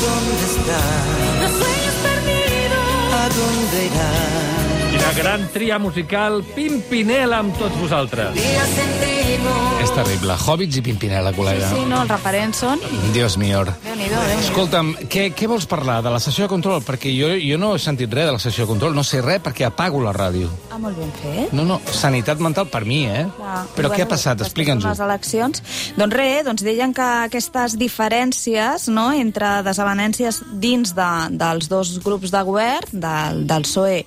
dónde están? Los sueños perdidos. ¿A dónde irán? Quina gran tria musical, Pimpinela amb tots vosaltres. És terrible. Hobbits i Pimpinela, col·lega. Sí, no, els referents són... Dios mío. Nhi Escolta'm, què, què vols parlar? De la sessió de control? Perquè jo, jo no he sentit res de la sessió de control, no sé res perquè apago la ràdio. Ah, molt ben fet. No, no, sanitat mental per mi, eh? Clar. Però què ha Bueno, passat? Explica'ns-ho. Les eleccions... Doncs res, doncs deien que aquestes diferències no, entre desavenències dins de, dels dos grups de govern, del, del PSOE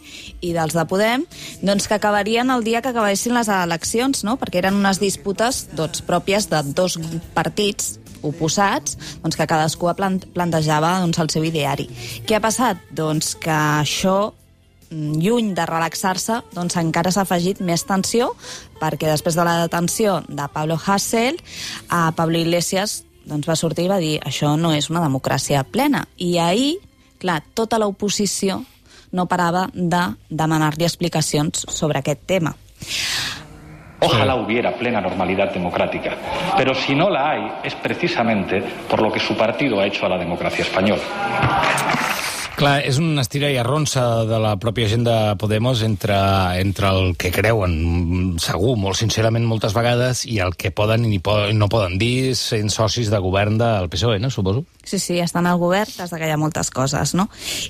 i dels de Podem, doncs que acabarien el dia que acabessin les eleccions, no? perquè eren unes disputes doncs, pròpies de dos partits oposats, doncs que cadascú plant plantejava doncs, el seu ideari. Què ha passat? Doncs que això mm, lluny de relaxar-se, doncs encara s'ha afegit més tensió, perquè després de la detenció de Pablo Hasél, a Pablo Iglesias doncs va sortir i va dir això no és una democràcia plena. I ahir, clar, tota l'oposició no parava de demanar-li explicacions sobre aquest tema. Ojalá hubiera plena normalidad democrática, pero si no la hay es precisamente por lo que su partido ha hecho a la democracia española. Clar, és una estira i arronsa de la pròpia gent de Podemos entre, entre el que creuen, segur, molt sincerament, moltes vegades, i el que poden i no poden dir sent socis de govern del PSOE, no, suposo? Sí, sí, estan al govern des de ha moltes coses, no?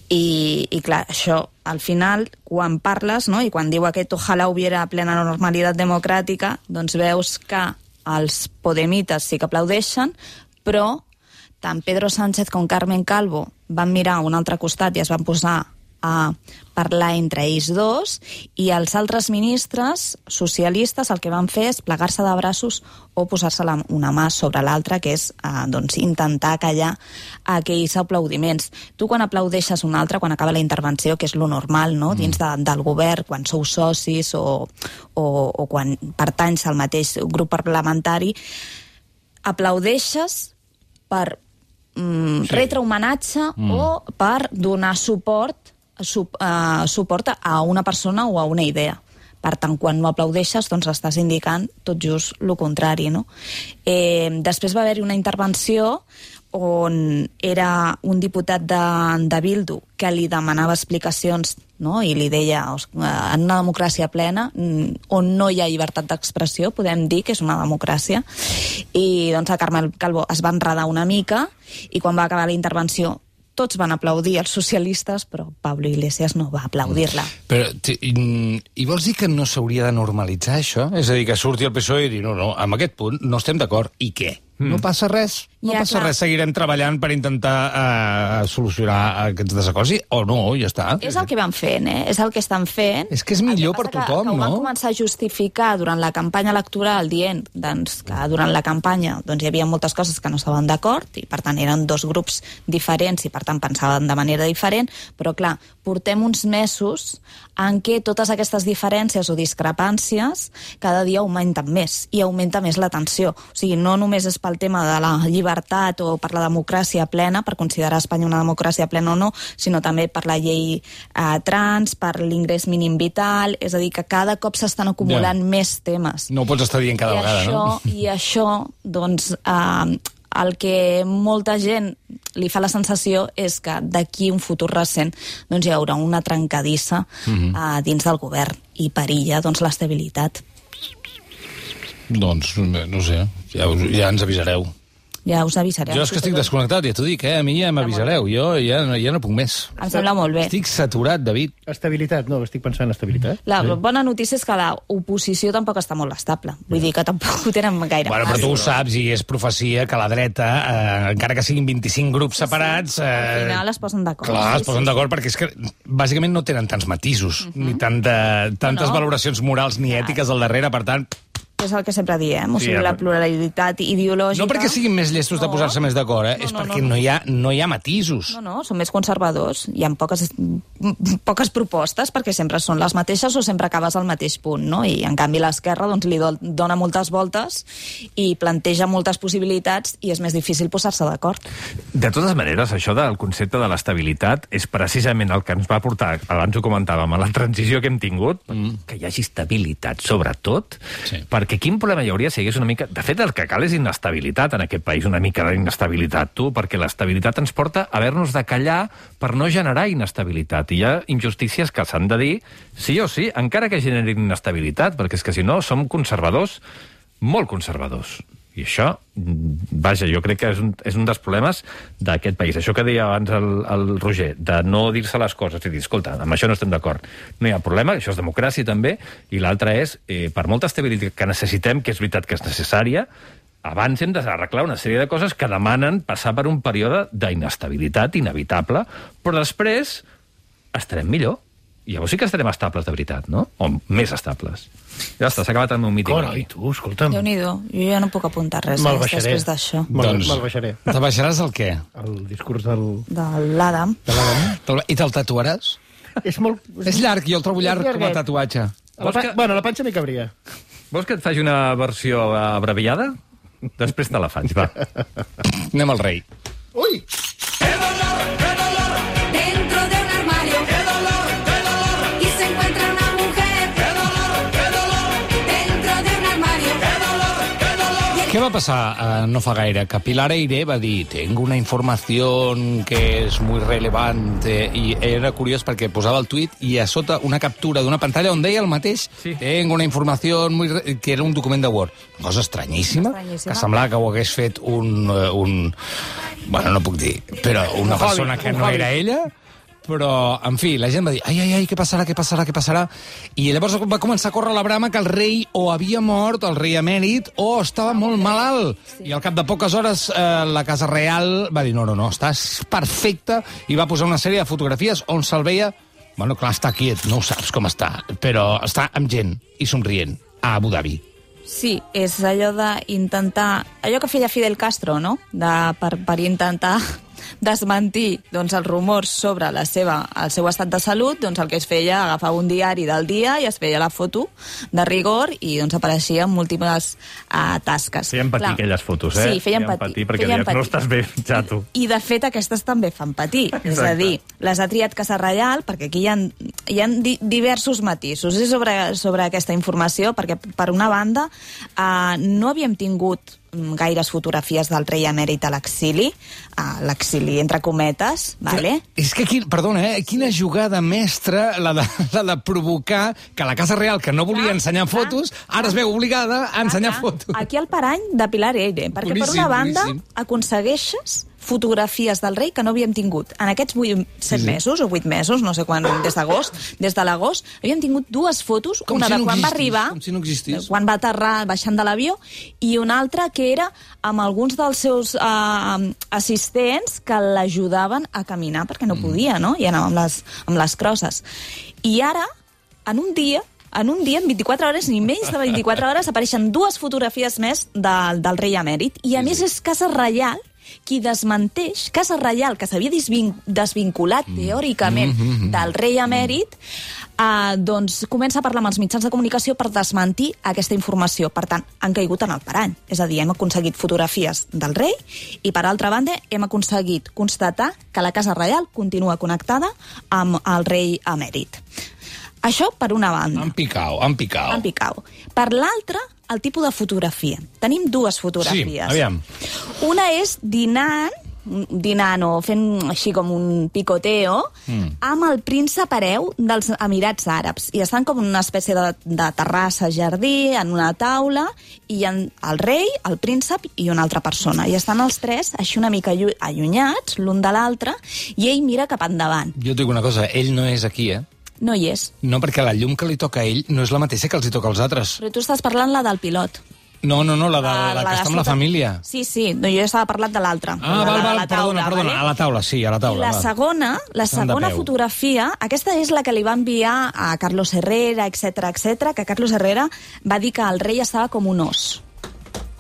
I, i clar, això, al final, quan parles, no?, i quan diu aquest ojalà hubiera plena normalitat democràtica, doncs veus que els podemites sí que aplaudeixen, però tant Pedro Sánchez com Carmen Calvo van mirar a un altre costat i es van posar a parlar entre ells dos i els altres ministres socialistes el que van fer és plegar-se de braços o posar-se una mà sobre l'altra, que és eh, doncs, intentar callar aquells aplaudiments. Tu quan aplaudeixes un altre, quan acaba la intervenció, que és lo normal no? dins de, del govern, quan sou socis o, o, o quan pertanys al mateix grup parlamentari, aplaudeixes per mm, Sí. retre homenatge mm. o per donar suport, sup, uh, suport a una persona o a una idea. Per tant, quan no aplaudeixes, doncs estàs indicant tot just el contrari, no? Eh, després va haver-hi una intervenció on era un diputat de, de Bildu que li demanava explicacions no? i li deia "Os- eh, en una democràcia plena mm, on no hi ha llibertat d'expressió podem dir que és una democràcia i doncs a Carmel Calvo es va enredar una mica i quan va acabar la intervenció tots van aplaudir els socialistes, però Pablo Iglesias no va aplaudir-la. Però, ti- i, i vols dir que no s'hauria de normalitzar això? És a dir, que surti el PSOE i dir, no, no, amb aquest punt no estem d'acord. I què? Mm. No passa res. No Ja, passa clar. res. Seguirem treballant per intentar uh, solucionar aquests desacords o no, ja està. És el que van fent, eh? És el que estan fent. És que és millor que per tothom, que, que ho van no? començar a justificar durant la campanya electoral dient doncs, que durant la campanya doncs, hi havia moltes coses que no estaven d'acord i per tant eren dos grups diferents i per tant pensaven de manera diferent, però clar, portem uns mesos en què totes aquestes diferències o discrepàncies cada dia augmenten més i augmenta més la tensió. O sigui, no només és pel tema de la llibertat o per la democràcia plena, per considerar Espanya una democràcia plena o no, sinó també per la llei eh, trans, per l'ingrés mínim vital, és a dir, que cada cop s'estan acumulant Ja. més temes. No pots estar dient cada I vegada, això, no? I això, doncs, eh, el que molta gent li fa la sensació és que d'aquí un futur recent doncs, hi haurà una trencadissa Mhm. eh, dins del govern i perilla doncs, l'estabilitat. Doncs, no sé, ja, us, ja ens avisareu. Ja us avisaré. Jo és que estic desconnectat, ja t'ho dic, eh? A mi ja m'avisareu. Jo ja, no- ja no puc més. Em sembla molt bé. Estic saturat, David. Estabilitat, no, estic pensant en estabilitat. La bona notícia és que l'oposició tampoc està molt estable. Vull dir que tampoc ho tenen gaire Bueno, però tu ho saps i és profecia que la dreta, eh, encara que siguin 25 grups separats... Eh, Al final es posen d'acord. Clar, Sí, es posen sí. d'acord perquè és que bàsicament no tenen tants matisos, ni tant de, tantes No, no. valoracions morals ni ètiques al darrere, per tant... És el que sempre diem, o Sí, sigui, ja, la pluralitat ideològica... No perquè siguin més llestos de No. posar-se més d'acord, eh? No, és no, perquè no, no, hi ha, no hi ha matisos. No, no, són més conservadors. Hi ha poques, poques propostes perquè sempre són les mateixes o sempre acabes al mateix punt, no? I en canvi l'esquerra doncs, li do- dona moltes voltes i planteja moltes possibilitats i és més difícil posar-se d'acord. De totes maneres, això del concepte de l'estabilitat és precisament el que ens va portar, abans ho comentàvem, a la transició que hem tingut, mm. que hi hagi estabilitat, sobretot, Sí. perquè perquè quin problema hi hauria si hi hagués una mica... De fet, el que cal és inestabilitat en aquest país, una mica d'inestabilitat, tu, perquè l'estabilitat ens porta a haver-nos de callar per no generar inestabilitat. I hi ha injustícies que s'han de dir sí o sí, encara que generin inestabilitat, perquè és que si no som conservadors, molt conservadors. I això, vaja, jo crec que és un, és un dels problemes d'aquest país. Això que deia abans el, el Roger, de no dir-se les coses i dir, escolta, amb això no estem d'acord. No hi ha problema, això és democràcia també, i l'altre és, eh, per molta estabilitat que necessitem, que és veritat que és necessària, abans hem d'arreglar una sèrie de coses que demanen passar per un període d'inestabilitat inevitable, però després estarem millor. I llavors sí que estarem estables de veritat, no? O més estables. Ja està, s'ha acabat el meu míting. Carai, tu, escolta'm. Déu-n'hi-do, jo ja no puc apuntar res baixaré. després d'això. Me'l Doncs- me'l baixaré. Te baixaràs el què? El discurs del... De l'Adam. de l'Adam. I te'l tatuaràs? És molt... És llarg, jo el trobo llarg com a tatuatge. La pa... que- Bueno, la panxa m'hi cabria. Vols que et faci una versió abreviada? Després te la faig, va. Anem al rei. Ui! Què va passar eh, no fa gaire? Que Pilar Eire va dir tengo una informació que és muy relevante i era curiós perquè posava el tuit i a sota una captura d'una pantalla on deia el mateix Sí. tengo una informació muy re... que era un document de Word. Una cosa estranyíssima, Estranyíssima. que semblava que ho hagués fet un... eh, un bueno, no puc dir, però una persona que un no hobby. era ella però, en fi, la gent va dir ai, ai, ai, què passarà, què passarà, què passarà? I llavors va començar a córrer la brama que el rei o havia mort, el rei emèrit, o estava molt malalt. Sí. I al cap de poques hores eh, la Casa Real va dir no, no, no, estàs perfecte, i va posar una sèrie de fotografies on se'l veia... Bueno, clar, està quiet, no ho saps com està, però està amb gent i somrient a Abu Dhabi. Sí, és allò d'intentar... Allò que feia Fidel Castro, no? De, per, per intentar desmentir doncs, els rumors sobre la seva, el seu estat de salut, doncs el que es feia, agafava un diari del dia i es feia la foto de rigor i doncs apareixia en múltiples uh, tasques. Feien patir aquelles fotos, eh? Sí, feien, Feien patir. patir, perquè feien diuen, "No estàs bé, xato". I, I, de fet, aquestes també fan patir. És a Exacte. dir, les ha triat Casa Reial, perquè aquí hi ha, hi ha di diversos matisos eh, sobre, sobre aquesta informació, perquè, per una banda, eh, no havíem tingut gaires fotografies del rei emèrit a l'exili, a l'exili entre cometes, vale? És que, quin, perdona, eh? quina jugada mestra la de, la de provocar que la Casa Real, que no volia Clar, ensenyar clar, fotos, ara es veu obligada a ensenyar Clar, fotos. Aquí al parany de Pilar Eire, perquè per Boníssim, una banda boníssim. aconsegueixes fotografies del rei que no havíem tingut. En aquests 8, 7 sí. mesos o 8 mesos, no sé quan, des d'agost, des de l'agost, havíem tingut dues fotos, Com una si de no quan va existís, arribar, com si no existís. quan va aterrar baixant de l'avió, i una altra que era amb alguns dels seus uh, assistents que l'ajudaven a caminar perquè no podia, no? I anava amb les, amb les crosses. I ara, en un dia, en un dia, en 24 hores, ni menys de 24 hores, apareixen dues fotografies més del, del rei emèrit. I a més és Casa Reial qui desmenteix, Casa Reial, que s'havia desvin desvinculat teòricament del rei emèrit, eh, doncs comença a parlar amb els mitjans de comunicació per desmentir aquesta informació. Per tant, han caigut en el parany. És a dir, hem aconseguit fotografies del rei i, per altra banda, hem aconseguit constatar que la Casa Reial continua connectada amb el rei emèrit. Això per una banda. En picau, en picau. En picau. Per l'altra, el tipus de fotografia. Tenim dues fotografies. Sí, aviam. Una és dinant, dinant o fent així com un picoteo mm. amb el príncep hereu dels Emirats Àrabs. I estan com en una espècie de, de terrassa, jardí, en una taula, i hi ha el rei, el príncep i una altra persona. I estan els tres així una mica allu- allunyats l'un de l'altre, i ell mira cap endavant. Jo et dic una cosa, ell no és aquí, eh? No hi és. No, perquè la llum que li toca a ell no és la mateixa que els hi toca als altres. Però tu estàs parlant la del pilot. No, no, no, la, de, Ah, la, que està amb la família. Sí, sí, no, jo estava parlant de l'altra. Ah, la, val, val, la taula, perdona, perdona, vale? a la taula, sí, a la I taula. la va. segona, la segona fotografia, aquesta és la que li va enviar a Carlos Herrera, etc etc, que Carlos Herrera va dir que el rei estava com un os.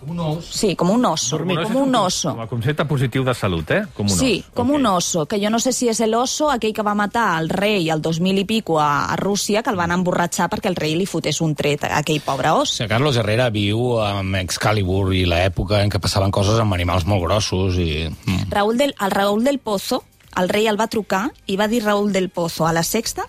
Un os. Sí, com un oso, Dormit. com un oso. Com a concepte positiu de salut, eh? Com un Sí, os. com Ok. un oso, que jo no sé si és el oso, aquell que va matar el rei el 2000 i pico a, a Rússia, que el van emborratxar perquè el rei li fotés un tret a aquell pobre os. Sigui, Carlos Herrera viu amb Excalibur i l'època en què passaven coses amb animals molt grossos i... Mm. Raúl del, el Raúl del Pozo, el rei el va trucar i va dir Raúl del Pozo a la Sexta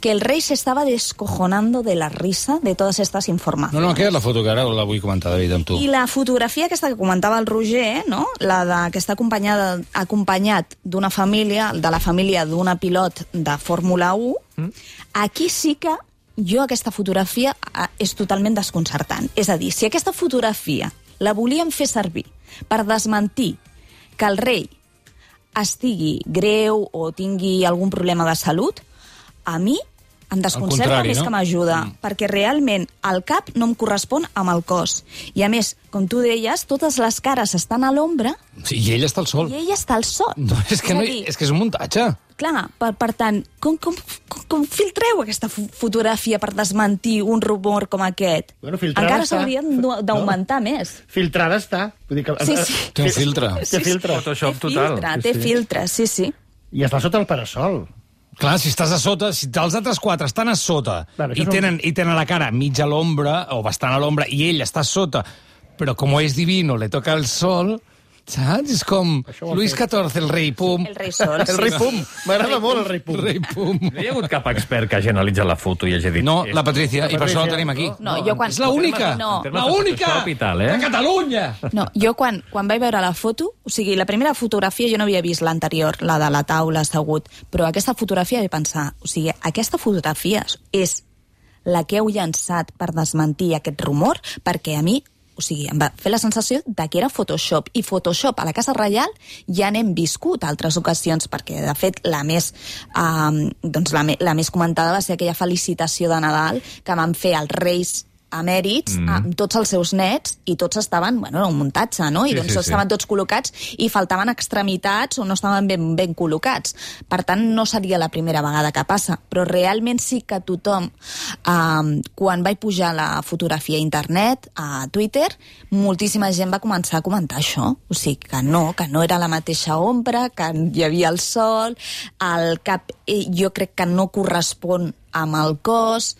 que el rei se estaba descojonando de la risa de todas estas informacions. No, no, és la foto que ara la vull comentar, David, amb tu. I la fotografia aquesta que comentava el Roger, no? la de, que està acompanyada, acompanyat d'una família, de la família d'una pilot de Fórmula 1, mm. aquí sí que jo aquesta fotografia eh, és totalment desconcertant. És a dir, si aquesta fotografia la volíem fer servir per desmentir que el rei estigui greu o tingui algun problema de salut, a mi em desconcerta més no? que m'ajuda, mm. perquè realment el cap no em correspon amb el cos. I a més, com tu deies, totes les cares estan a l'ombra Sí, I ell està al sol. i ell està al sol. No, és que, no, a dir, és que és un muntatge. Clar, per, per tant, com, com, com, com filtreu aquesta fo- fotografia per desmentir un rumor com aquest? Bueno, filtrada Encara s'haurien d'au- d'augmentar més. Filtrada està. Vull dir que... Sí, sí. Té un filtre. Té filtre. Photoshop té total. filtre, Sí, té sí. filtre, sí, sí. I està sota el parasol. Clar, si estàs a sota, si els altres quatre estan a sota Bueno, i, és un- tenen, i tenen la cara mitja a l'ombra, o bastant a l'ombra, i ell està a sota, però com és divino, le toca el sol, saps? És com fet. XIV, el rei Pum. El rei sol. El rei Pum. M'agrada molt el rei Pum. Rei Pum. No hi ha hagut cap expert que hagi analitzat la foto i hagi dit... No, "És- la Patricia, i per això la tenim aquí. No, jo quan... És la única! No, de única! Eh? De Catalunya! No, jo quan, quan vaig veure la foto, o sigui, la primera fotografia jo no havia vist l'anterior, la de la taula assegut, però aquesta fotografia vaig pensar, o sigui, aquesta fotografia és la que heu llançat per desmentir aquest rumor, perquè a mi o sigui, em va fer la sensació de que era Photoshop. I Photoshop a la Casa Reial ja n'hem viscut altres ocasions, perquè, de fet, la més, eh, doncs la, la més comentada va ser aquella felicitació de Nadal que van fer els Reis emèrits mm. amb tots els seus nets i tots estaven, bueno, era un muntatge, no? I Sí, doncs sí, sí. estaven tots col·locats i faltaven extremitats o no estaven ben, ben col·locats. Per tant, no seria la primera vegada que passa, però realment sí que tothom, eh, quan vaig pujar la fotografia a internet, a Twitter, moltíssima gent va començar a comentar això. O sigui, que no, que no era la mateixa ombra, que hi havia el sol, el cap eh, jo crec que no correspon amb el cos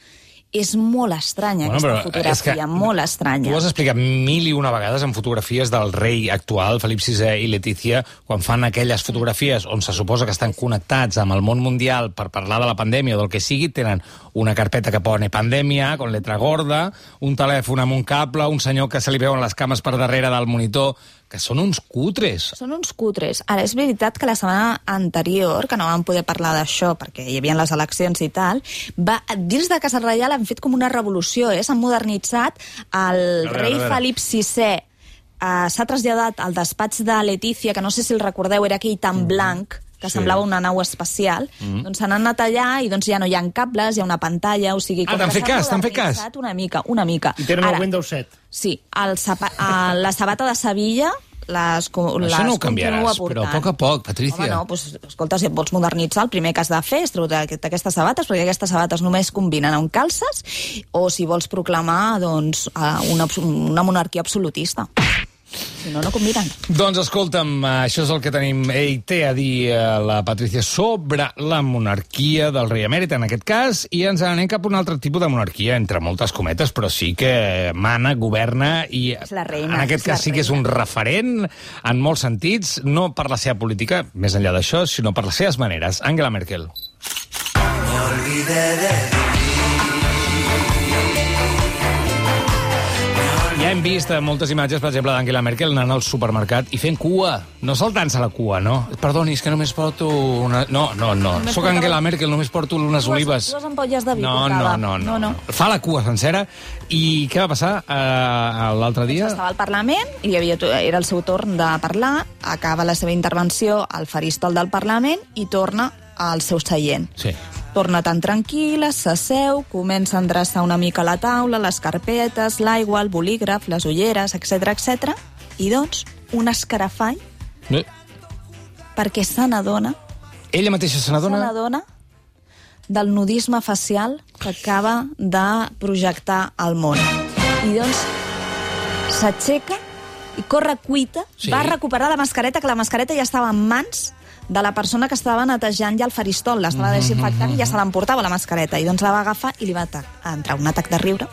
és molt estranya bueno, aquesta fotografia, molt estranya. Tu has explicat mil i una vegades en fotografies del rei actual, Felip VI i Letícia, quan fan aquelles fotografies on se suposa que estan connectats amb el món mundial per parlar de la pandèmia o del que sigui, tenen una carpeta que pone pandèmia, con letra gorda, un telèfon amb un cable, un senyor que se li veuen les cames per darrere del monitor, que són uns cutres. Són uns cutres. Ara, és veritat que la setmana anterior, que no vam poder parlar d'això perquè hi havia les eleccions i tal, va, dins de Casa Reial han fet com una revolució, eh? s'han modernitzat. El veure, rei a veure. Felip VI eh, s'ha traslladat al despatx de Letícia, que no sé si el recordeu, era aquell tan blanc que Sí. semblava una nau espacial, doncs s'han anat allà i doncs ja no hi ha cables, hi ha una pantalla, o sigui... Ah, t'han fet cas, t'han fet cas. Una mica, una mica. I tenen Ara, el Windows 7. Sí, el sapa, a la sabata de Sevilla les, les Això no ho canviaràs, però a poc a poc, Patricia. Home, no, doncs, escolta, si et vols modernitzar, el primer que has de fer és treure aquest- aquestes sabates, perquè aquestes sabates només combinen amb calces, o si vols proclamar doncs, eh, una, una monarquia absolutista. Si no, no combinen. Doncs escolta'm, això és el que tenim ell té a dir a la Patricia sobre la monarquia del rei emèrit, en aquest cas, i ens anem cap a un altre tipus de monarquia, entre moltes cometes, però sí que mana, governa, i És la reina, en aquest és la cas sí que és un referent en molts sentits, no per la seva política, més enllà d'això, sinó per les seves maneres. Angela Merkel. Ja hem vist eh, moltes imatges, per exemple, d'Angela Merkel anant al supermercat i fent cua. No saltant-se la cua, no? Perdoni, és que només porto una... No, no, no. Només Soc Angela Merkel, només porto unes Dues- olives. dues ampolles de vi no, no, no, no, No, no. Fa la cua sencera. I què va passar uh, l'altre dia? Estava al Parlament, i havia, era el seu torn de parlar, acaba la seva intervenció al faristol del Parlament i torna al seu seient. Sí. Torna tan tranquil·la, s'asseu, comença a endreçar una mica la taula, les carpetes, l'aigua, el bolígraf, les ulleres, etc etc. I doncs, un escarafall, Eh, perquè se n'adona, Ella mateixa se se n'adona? n'adona del nudisme facial que acaba de projectar al món. I doncs s'aixeca i corre cuita, Sí. sí. va recuperar la mascareta, que la mascareta ja estava en mans de la persona que estava netejant ja el faristol, l'estava Mhm, desinfectant i ja se l'emportava la mascareta. I doncs la va agafar i li va entrar un atac de riure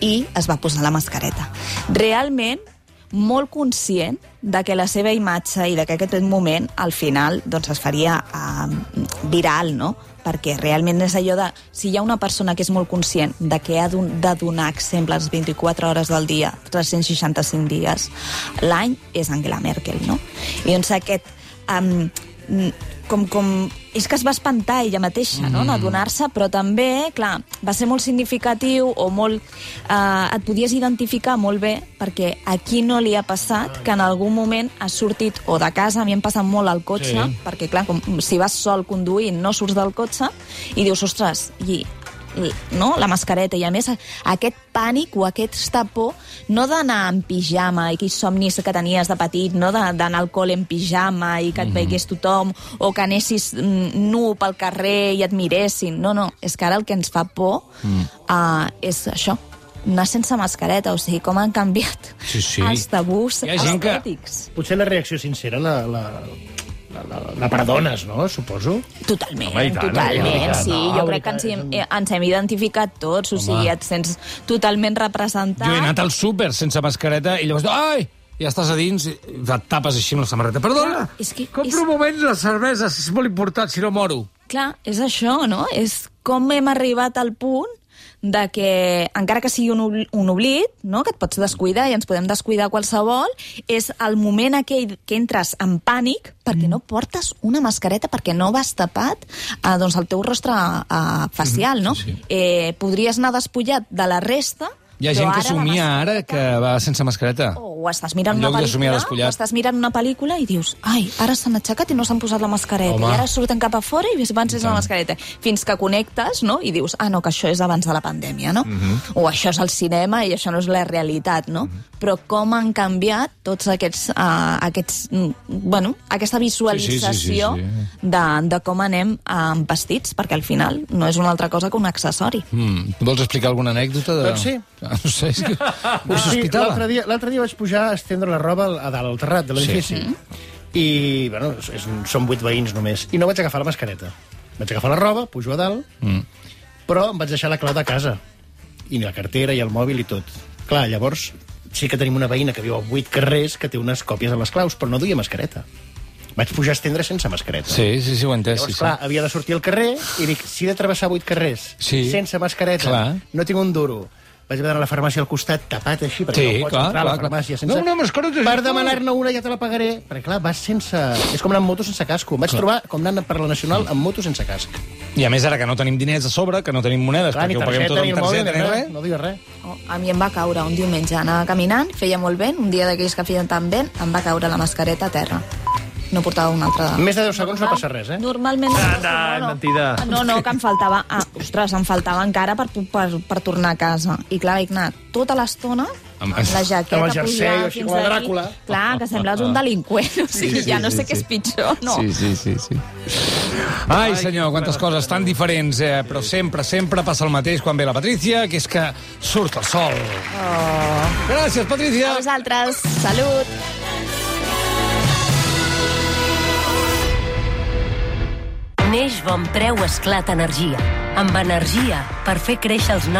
i es va posar la mascareta. Realment, molt conscient de que la seva imatge i de que aquest moment, al final, doncs es faria uh, viral, no? perquè realment és allò de... Si hi ha una persona que és molt conscient de que ha de donar exemples 24 hores del dia, 365 dies, l'any és Angela Merkel, no? I doncs aquest... Um, com, com, és que es va espantar ella mateixa, no?, d'adonar-se, però també, clar, va ser molt significatiu o molt... Eh, et podies identificar molt bé perquè a qui no li ha passat que en algun moment has sortit o de casa, a mi em passa molt al cotxe, Sí. perquè, clar, com, si vas sol conduint, no surts del cotxe i dius, ostres, i no? la mascareta, i a més aquest pànic o aquesta por no d'anar en pijama, i aquells somnis que tenies de petit, no d'anar al col·le en pijama i que et veigués tothom, o que anessis mm, nu pel carrer i et miressin. No, no, és que ara el que ens fa por uh, és això, anar sense mascareta, o sigui, com han canviat Sí, sí. els tabús gent que- estètics. Potser la reacció sincera la, la, la, la, la perdones, no? Suposo. Totalment, Home, tant, totalment, tant. sí. No, jo crec que ens, hi hem- eh, ens hem identificat tots, o sigui, et sents totalment representat. Jo he anat al súper sense mascareta i llavors... Ai! Ja estàs a dins i et tapes així amb la samarreta. Perdona, Clar, és que compro és- un moment les cerveses, és molt important, si no moro. Clar, és això, no? És com hem arribat al punt de que, encara que sigui un, un oblit, no? que et pots descuidar i ens podem descuidar qualsevol, és el moment aquell que entres en pànic perquè no portes una mascareta, perquè no vas tapat eh, doncs el teu rostre eh, facial, no? sí, sí. Eh, podries anar despullat de la resta, Hi ha però gent que ara somia ara que va sense mascareta. o estàs mirant En una pel·lícula, o estàs mirant una pel·lícula i dius, ai, ara s'han aixecat i no s'han posat la mascareta, Home. i ara surten cap a fora i van sense la mascareta. Fins que connectes, no?, i dius, ah, no, que això és abans de la pandèmia, no? Mhm. O això és el cinema i això no és la realitat, no? Però com han canviat tots aquests, uh, aquests mm, bueno, aquesta visualització Sí, sí, sí, sí. De, de com anem uh, vestits, perquè al final no és una altra cosa que un accessori. Mm. Vols explicar alguna anècdota? De... Doncs sí. Ah, No sé, és que ho Sí, sospitava. L'altre dia, dia vaig pujar a estendre la roba a dalt, al terrat de l'edifici. I, bueno, és, són vuit veïns només. I no vaig agafar la mascareta. Vaig agafar la roba, pujo a dalt, Mm. però em vaig deixar la clau de casa. I la cartera i el mòbil i tot. Clar, llavors sí que tenim una veïna que viu a vuit carrers que té unes còpies de les claus, però no duia mascareta. Vaig pujar a estendre sense mascareta. Sí, sí, sí, ho he entès. Llavors, Sí, clar, sí. havia de sortir al carrer i dic, si he de travessar vuit carrers Sí. sense mascareta, Clar. no tinc un duro, vaig haver d'anar a la farmàcia al costat tapat així, perquè Sí, no pots clar, entrar a la clar, clar. farmàcia sense... No, no, mascareta, Per demanar-ne una ja te la pagaré, perquè clar, vas sense... És com anar amb moto sense casco. Em vaig trobar com anant per la Nacional amb moto sense casc. I a més, ara que no tenim diners a sobre, que no tenim monedes, Clar, perquè ho paguem tot amb targeta, ni ni res. res. No dius res. Oh, a mi em va caure un diumenge, anava caminant, feia molt vent, un dia d'aquells que feien tan vent, em va caure la mascareta a terra. No portava una altra... Més de 10 segons no passa res, eh? Normalment... Anda, mentida. No, no, que em faltava... Ah, ostres, em faltava encara per, per, per tornar a casa. I clar, vaig anar tota l'estona Amb- la jaqueta Amb el jersei, així com aquí. Dràcula. Clar, que sembles un delinqüent. O sigui, ja no sé què és pitjor, no? Sí, sí, sí, sí. Ai, senyor, quantes coses tan diferents, eh? però sempre, sempre passa el mateix quan ve la Patrícia, que és que surt el sol. Oh. Gràcies, Patrícia. A vosaltres, salut! Neix Bon Preu Esclat Energia. Amb energia per fer créixer els